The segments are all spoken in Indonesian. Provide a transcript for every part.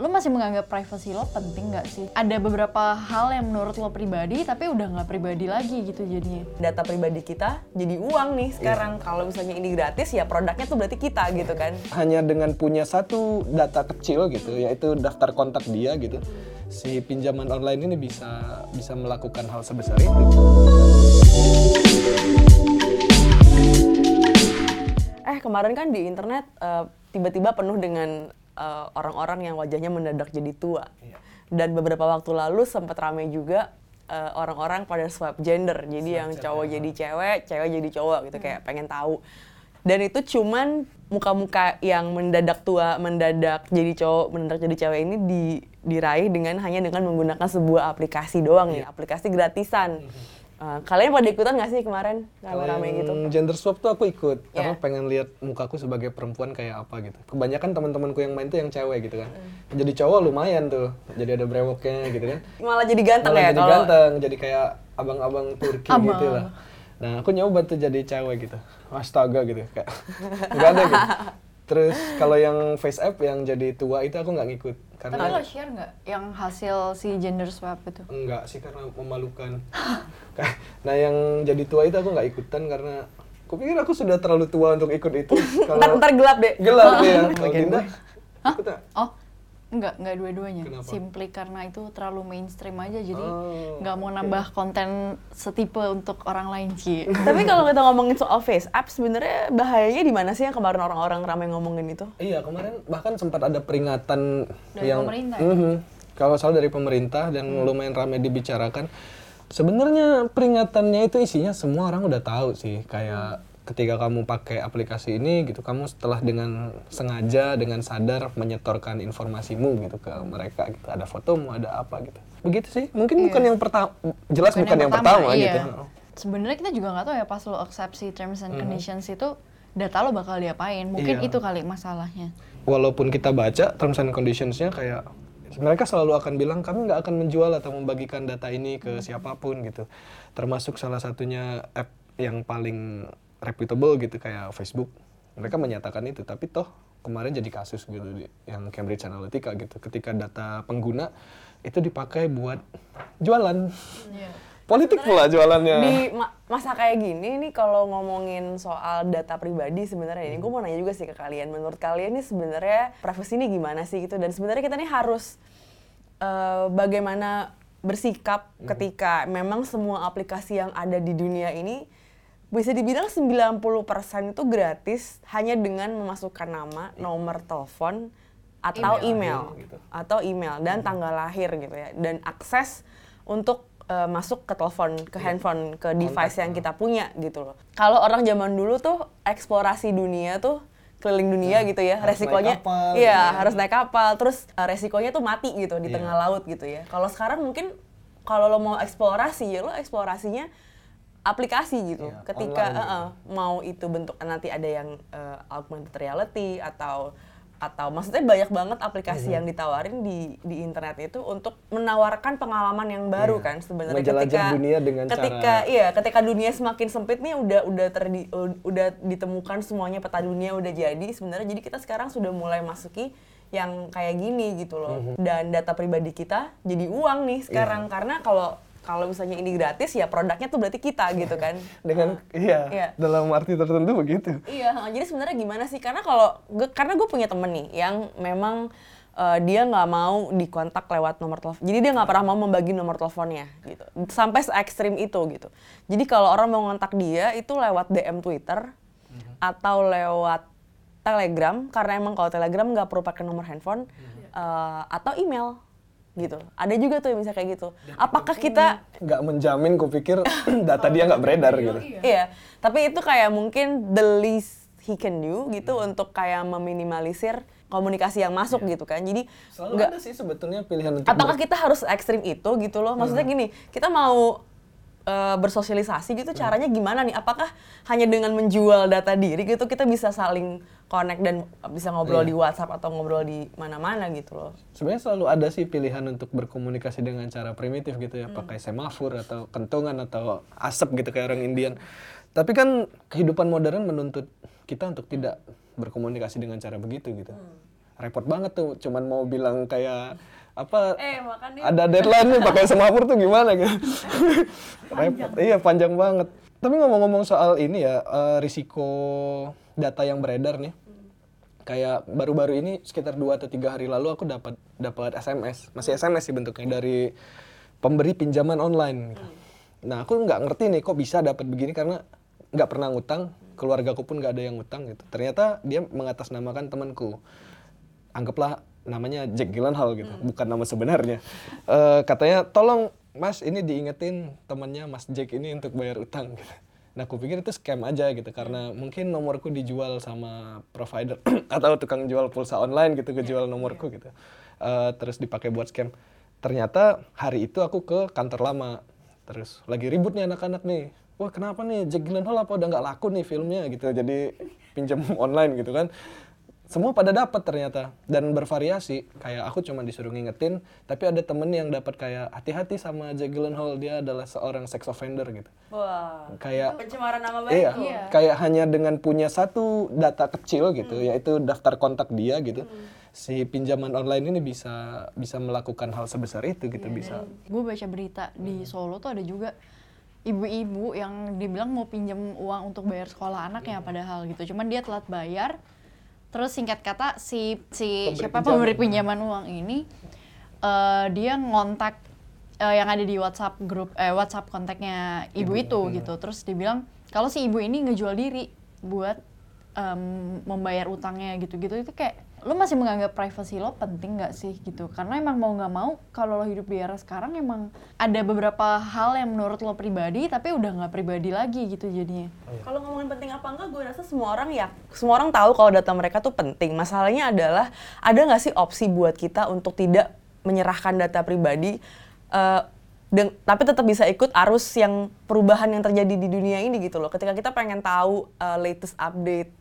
Lu masih menganggap privacy lo penting nggak sih? Ada beberapa hal yang menurut lo pribadi tapi udah nggak pribadi lagi gitu jadinya. Data pribadi kita jadi uang nih sekarang. Kalau misalnya ini gratis ya produknya tuh berarti kita gitu kan. hanya dengan punya satu data kecil gitu yaitu daftar kontak dia gitu si pinjaman online ini bisa bisa melakukan hal sebesar itu Eh kemarin kan di internet eh, tiba-tiba penuh dengan eh, orang-orang yang wajahnya mendadak jadi tua. Dan beberapa waktu lalu sempat ramai juga eh, orang-orang pada swap gender. Jadi yang cowok jadi cewek, cewek jadi cowok gitu kayak pengen tahu. Dan itu cuman muka-muka yang mendadak tua, mendadak jadi cowok, mendadak jadi cewek ini di, diraih dengan hanya dengan menggunakan sebuah aplikasi doang nih, aplikasi gratisan. Eh, kalian pada ikutan nggak sih kemarin kalau rame-rame yang gitu? gender swap tuh aku ikut karena Iya. pengen lihat mukaku sebagai perempuan kayak apa gitu kebanyakan teman-temanku yang main tuh yang cewek gitu kan Hmm. jadi cowok lumayan tuh jadi ada brewoknya gitu kan Malah jadi ganteng Malah ya jadi kalau ganteng jadi kayak abang-abang Turki Abang. gitu lah nah aku nyoba tuh jadi cewek gitu astaga gitu kayak nggak ada gitu terus kalau yang face app yang jadi tua itu aku nggak ngikut Tapi karena lo share nggak yang hasil si gender swap itu? enggak sih karena memalukan nah yang jadi tua itu aku nggak ikutan karena aku pikir aku sudah terlalu tua untuk ikut itu ntar, ntar gelap deh. gelap ya kalau Dinda ikut? Oh, enggak, enggak dua-duanya. Simply karena itu terlalu mainstream aja jadi Oh, nggak mau nambah konten setipe untuk orang lain sih. Tapi kalau kita ngomongin soal face app, sebenarnya bahayanya di mana sih yang kemarin orang-orang ramai ngomongin itu? Iya kemarin bahkan sempat ada peringatan Dari yang pemerintah ya? Mhm. kalau salah dari pemerintah dan lumayan ramai dibicarakan. Sebenarnya peringatannya itu isinya semua orang udah tahu sih kayak ketika kamu pakai aplikasi ini gitu kamu setelah dengan sengaja dengan sadar menyetorkan informasimu gitu ke mereka gitu ada fotomu ada apa gitu begitu sih mungkin bukan yang pertama jelas bukan, yang, pertama, iya. gitu Sebenarnya kita juga nggak tahu ya pas lo accept si terms and conditions itu data lo bakal diapain. Mungkin Iya. itu kali masalahnya. walaupun kita baca terms and conditions-nya kayak mereka selalu akan bilang kami nggak akan menjual atau membagikan data ini ke siapa pun gitu termasuk salah satunya app yang paling reputable gitu kayak Facebook. Mereka menyatakan itu tapi toh kemarin jadi kasus gitu di- yang Cambridge Analytica gitu. Ketika data pengguna itu dipakai buat jualan. Politik pula jualannya. Di ma- masa kayak gini nih kalau ngomongin soal data pribadi sebenarnya ini gue mau nanya juga sih ke kalian. Menurut kalian nih sebenarnya privacy ini gimana sih gitu? Dan sebenarnya kita nih harus eh, bagaimana bersikap ketika memang semua aplikasi yang ada di dunia ini bisa dibilang 90% itu gratis hanya dengan memasukkan nama, nomor telepon atau email, Email, gitu. atau email dan tanggal lahir gitu ya dan akses untuk eh, masuk ke telepon, ke handphone, ke device yang kita punya gitu loh. Kalau orang zaman dulu tuh eksplorasi dunia tuh keliling dunia gitu ya, harus resikonya naik kapal, iya gitu ya. harus naik kapal, terus eh, resikonya tuh mati gitu di Iya. tengah laut gitu ya. Kalau sekarang mungkin kalau lo mau eksplorasi ya lo eksplorasinya aplikasi gitu. Iya, Ketika eh, eh, mau itu bentuk nanti ada yang eh, augmented reality atau atau maksudnya banyak banget aplikasi Mhm. yang ditawarin di di internet itu untuk menawarkan pengalaman yang baru Iya. kan sebenarnya ketika dunia dengan ketika cara- iya ketika dunia semakin sempit nih udah udah terdi, udah ditemukan semuanya peta dunia udah jadi sebenarnya jadi kita sekarang sudah mulai masuki yang kayak gini gitu loh Mhm. dan data pribadi kita jadi uang nih sekarang Iya. karena kalau kalau misalnya ini gratis ya produknya tuh berarti kita gitu kan dengan iya, Iya. dalam arti tertentu begitu Iya, jadi sebenarnya gimana sih? Karena kalau gue, karena gue punya temen nih yang memang eh, dia nggak mau dikontak lewat nomor telepon. Jadi dia nggak pernah mau membagi nomor teleponnya gitu. Sampai se ekstrim itu gitu. Jadi kalau orang mau ngontak dia itu lewat DM Twitter atau lewat Telegram karena emang kalau Telegram nggak perlu pakai nomor handphone eh, atau email gitu. Ada juga tuh yang bisa kayak gitu. Apakah kita nggak menjamin kupikir data dia nggak beredar gitu Iya, tapi itu kayak mungkin the least he can do gitu untuk kayak meminimalisir komunikasi yang masuk gitu kan. Jadi selalu nggak ada sih sebetulnya pilihan untuk apakah kita harus ekstrim itu gitu loh? Maksudnya gini, kita mau eh, bersosialisasi gitu caranya gimana nih? Apakah hanya dengan menjual data diri gitu kita bisa saling connect dan bisa ngobrol di WhatsApp atau ngobrol di mana-mana gitu loh? sebenarnya selalu ada sih pilihan untuk berkomunikasi dengan cara primitif gitu Hmm. ya pakai semafor atau kentongan atau asap gitu kayak orang Indian tapi kan kehidupan modern menuntut kita untuk tidak berkomunikasi dengan cara begitu gitu Hmm. repot banget tuh cuman mau bilang kayak apa Eh, makanya. ada deadline nih pakai semapur tuh gimana gitu repot. Iya panjang banget. Tapi ngomong-ngomong soal ini ya eh, risiko data yang beredar nih kayak baru-baru ini sekitar dua atau tiga hari lalu aku dapat dapat SMS masih SMS sih bentuknya dari pemberi pinjaman online. Gitu. nah aku nggak ngerti nih kok bisa dapat begini karena nggak pernah ngutang. Keluargaku pun nggak ada yang ngutang gitu. Ternyata dia mengatasnamakan temanku. Anggaplah namanya Jack Gyllenhaal gitu, bukan nama sebenarnya. Eh, katanya tolong Mas ini diingetin temannya Mas Jack ini untuk bayar utang. Gitu. Nah, aku pikir itu scam aja gitu karena mungkin nomorku dijual sama provider atau tukang jual pulsa online gitu kejual nomorku gitu. Eh, terus dipakai buat scam. Ternyata hari itu aku ke kantor lama. Terus lagi ribut nih anak-anak nih. Wah kenapa nih Jack Gyllenhaal apa udah nggak laku nih filmnya gitu. Jadi pinjam online gitu kan semua pada dapat ternyata. Dan bervariasi. Kayak aku cuma disuruh ngingetin tapi ada temen yang dapat kayak hati-hati sama Jack Gyllenhaal. Dia adalah seorang sex offender gitu. Wah, kayak pencemaran nama baik. iya, Iya. kayak hanya dengan punya satu data kecil gitu yaitu daftar kontak dia gitu. Si pinjaman online ini bisa bisa melakukan hal sebesar itu gitu bisa. gue baca berita di Solo tuh ada juga ibu-ibu yang dibilang mau pinjam uang untuk bayar sekolah anaknya padahal gitu. Cuman dia telat bayar terus singkat kata si si Pemberi siapa pinjaman. pemberi pinjaman uang ini eh, dia ngontak eh, yang ada di WhatsApp grup eh WhatsApp kontaknya ibu itu gitu. Terus dibilang kalau si ibu ini ngejual diri buat em, membayar utangnya gitu-gitu. Itu kayak lo masih menganggap privasi lo penting nggak sih gitu karena emang mau nggak mau kalau lo hidup di era sekarang emang ada beberapa hal yang menurut lo pribadi tapi udah nggak pribadi lagi gitu jadinya Kalau ngomongin penting apa enggak, gue rasa semua orang ya, semua orang tahu kalau data mereka tuh penting. Masalahnya adalah ada nggak sih opsi buat kita untuk tidak menyerahkan data pribadi, eh, deng- tapi tetap bisa ikut arus yang perubahan yang terjadi di dunia ini gitu loh. Ketika kita pengen tahu eh, latest update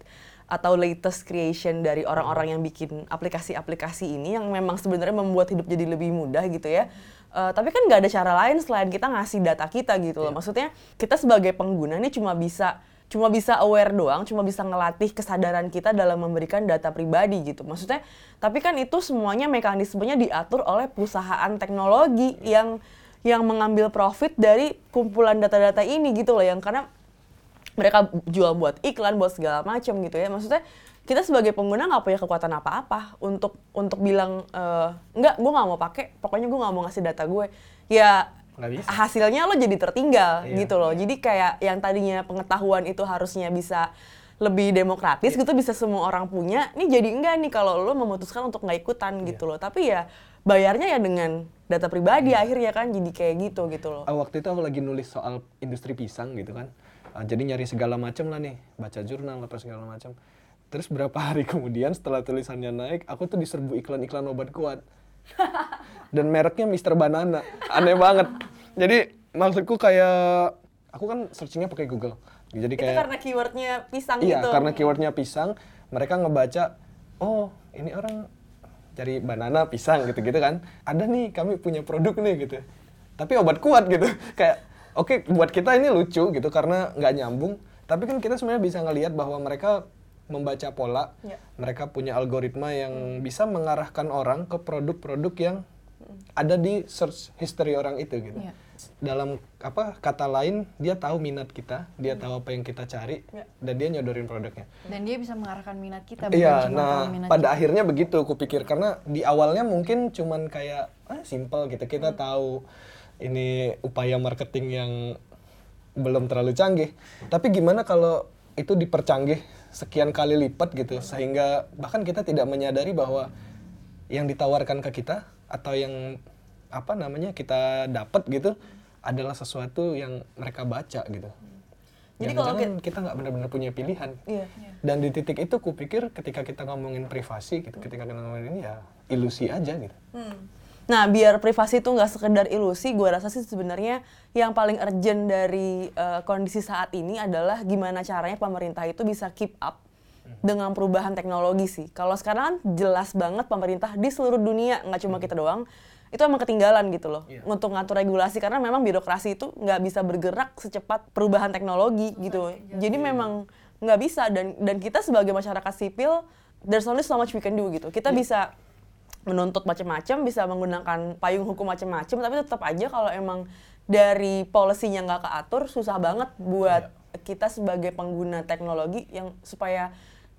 atau latest creation dari orang-orang yang bikin aplikasi-aplikasi ini yang memang sebenarnya membuat hidup jadi lebih mudah gitu ya. Eh, tapi kan nggak ada cara lain selain kita ngasih data kita gitu loh. Maksudnya kita sebagai pengguna ini cuma bisa cuma bisa aware doang, cuma bisa ngelatih kesadaran kita dalam memberikan data pribadi gitu. Maksudnya, tapi kan itu semuanya mekanismenya diatur oleh perusahaan teknologi yang yang mengambil profit dari kumpulan data-data ini gitu loh yang karena mereka jual buat iklan buat segala macam gitu ya. Maksudnya kita sebagai pengguna nggak punya kekuatan apa-apa untuk untuk bilang eh, enggak gue nggak mau pakai pokoknya gue nggak mau ngasih data gue. Ya Nggak bisa. hasilnya lo jadi tertinggal Iya. gitu loh. Jadi kayak yang tadinya pengetahuan itu harusnya bisa lebih demokratis gitu bisa semua orang punya ini jadi enggak nih kalau lo memutuskan untuk nggak ikutan gitu loh. Tapi ya bayarnya ya dengan data pribadi akhirnya kan jadi kayak gitu gitu loh. Ah, waktu itu aku lagi nulis soal industri pisang gitu kan. Ah, jadi nyari segala macam lah nih, baca jurnal apa segala macam. Terus berapa hari kemudian setelah tulisannya naik, aku tuh diserbu iklan-iklan obat kuat. Dan mereknya Mr. Banana. Aneh banget. Jadi maksudku kayak aku kan searchingnya pakai Google. Jadi itu kayak karena keywordnya pisang Iya, gitu karena keywordnya pisang, mereka ngebaca, oh ini orang cari banana pisang gitu-gitu kan. Ada nih, kami punya produk nih gitu. Tapi obat kuat gitu. Kayak, oke buat kita ini lucu gitu karena nggak nyambung. Tapi kan kita sebenarnya bisa ngelihat bahwa mereka membaca pola, Iya. mereka punya algoritma yang bisa mengarahkan orang ke produk-produk yang ada di search history orang itu gitu. Iya. Dalam apa kata lain dia tahu minat kita, dia tahu apa yang kita cari Iya. dan dia nyodorin produknya. dan dia bisa mengarahkan minat kita Iya, nah minat pada kita. akhirnya begitu kupikir karena di awalnya mungkin cuman kayak ah, simple gitu Hmm. kita tahu ini upaya marketing yang belum terlalu canggih. Tapi gimana kalau itu dipercanggih sekian kali lipat gitu sehingga bahkan kita tidak menyadari bahwa yang ditawarkan ke kita atau yang apa namanya kita dapat gitu adalah sesuatu yang mereka baca gitu. Jadi kalau Jangan-jangan kita nggak benar-benar punya pilihan. Iya. Dan di titik itu kupikir ketika kita ngomongin privasi gitu, ketika kita ngomongin ini ya ilusi aja gitu. Nah, biar privasi itu nggak sekedar ilusi, gue rasa sih sebenarnya yang paling urgent dari eh, kondisi saat ini adalah gimana caranya pemerintah itu bisa keep up dengan perubahan teknologi sih. Kalau sekarang kan jelas banget pemerintah di seluruh dunia, nggak cuma kita doang, itu emang ketinggalan gitu loh Iya. untuk ngatur regulasi karena memang birokrasi itu nggak bisa bergerak secepat perubahan teknologi gitu. Jadi memang nggak bisa dan dan kita sebagai masyarakat sipil there's only so much we can do gitu. Kita Iya. bisa menuntut macam-macam, bisa menggunakan payung hukum macam-macam, tapi tetap aja kalau emang dari polisinya nggak keatur, susah banget buat Iya. kita sebagai pengguna teknologi yang supaya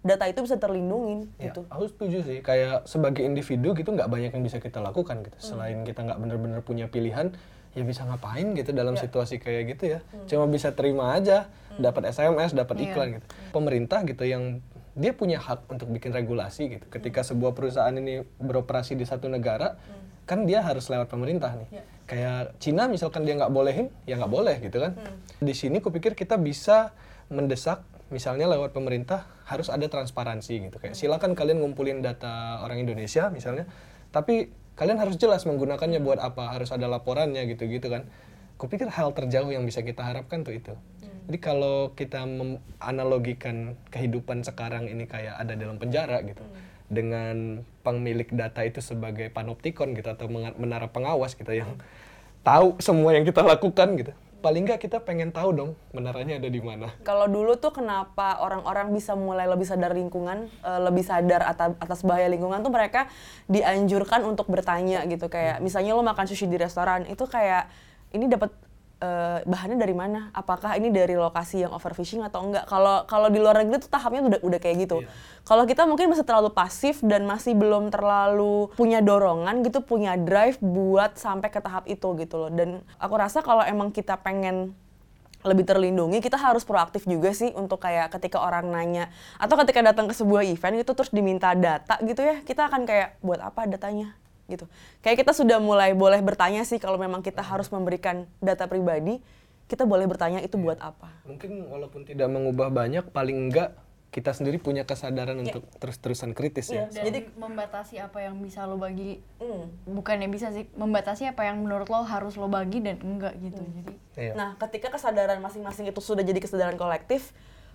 data itu bisa terlindungin Ya, gitu. aku setuju sih. Kayak sebagai individu gitu nggak banyak yang bisa kita lakukan gitu. Selain kita nggak bener-bener punya pilihan, ya bisa ngapain gitu dalam situasi kayak gitu ya. Cuma bisa terima aja, dapat SMS, dapat Iya. iklan gitu. Pemerintah gitu yang dia punya hak untuk bikin regulasi gitu. Ketika sebuah perusahaan ini beroperasi di satu negara, kan dia harus lewat pemerintah nih. Kayak Cina misalkan dia nggak bolehin, ya nggak boleh gitu kan. Di sini kupikir kita bisa mendesak misalnya lewat pemerintah harus ada transparansi gitu. Kayak silakan kalian ngumpulin data orang Indonesia misalnya tapi kalian harus jelas menggunakannya buat apa harus ada laporannya gitu gitu kan. Kupikir hal terjauh yang bisa kita harapkan tuh itu jadi kalau kita menganalogikan kehidupan sekarang ini kayak ada dalam penjara gitu dengan pemilik data itu sebagai panoptikon gitu atau menara pengawas gitu yang tahu semua yang kita lakukan gitu paling nggak kita pengen tahu dong menaranya ada di mana. Kalau dulu tuh kenapa orang-orang bisa mulai lebih sadar lingkungan, eh, lebih sadar atas, atas bahaya lingkungan tuh mereka dianjurkan untuk bertanya gitu kayak misalnya lo makan sushi di restoran itu kayak ini dapat eh, bahannya dari mana? Apakah ini dari lokasi yang overfishing atau enggak? Kalau kalau di luar negeri tuh tahapnya udah udah kayak gitu. Kalau kita mungkin masih terlalu pasif dan masih belum terlalu punya dorongan gitu, punya drive buat sampai ke tahap itu gitu loh. Dan aku rasa kalau emang kita pengen lebih terlindungi kita harus proaktif juga sih untuk kayak ketika orang nanya atau ketika datang ke sebuah event gitu terus diminta data gitu ya kita akan kayak buat apa datanya gitu. Kayak kita sudah mulai boleh bertanya sih kalau memang kita harus memberikan data pribadi kita boleh bertanya itu buat apa? Mungkin walaupun tidak mengubah banyak paling enggak kita sendiri punya kesadaran untuk terus-terusan kritis ya. Dan jadi membatasi apa yang bisa lo bagi. Hmm. bukannya bisa sih membatasi apa yang menurut lo harus lo bagi dan enggak gitu. Jadi Iya. nah ketika kesadaran masing-masing itu sudah jadi kesadaran kolektif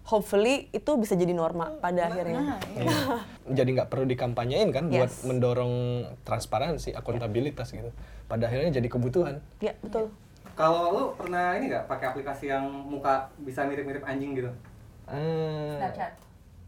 hopefully itu bisa jadi norma pada akhirnya nah iya. jadi nggak perlu dikampanyein kan buat Yes. mendorong transparansi akuntabilitas gitu pada akhirnya jadi kebutuhan ya betul Kalau lu pernah ini nggak pakai aplikasi yang muka bisa mirip-mirip anjing gitu? Hmm.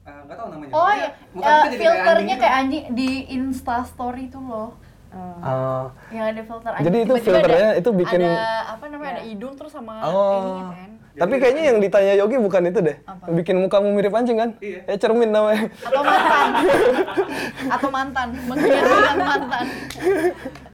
Eh, nggak tahu namanya. oh iya muka eh, kita jadi kayak filternya anjing kayak anjing di Insta Story itu loh Ah, yang ada filter anjing Jadi itu Tiba-tiba filternya ada- itu bikin- ada apa namanya ada hidung terus sama Oh. kan. Tapi kayaknya yang ditanya Yogi bukan itu deh. Apa? bikin mukamu mirip anjing kan? Iya. ya cermin namanya. Atau mantan. Atau mantan. Mengkhianati mantan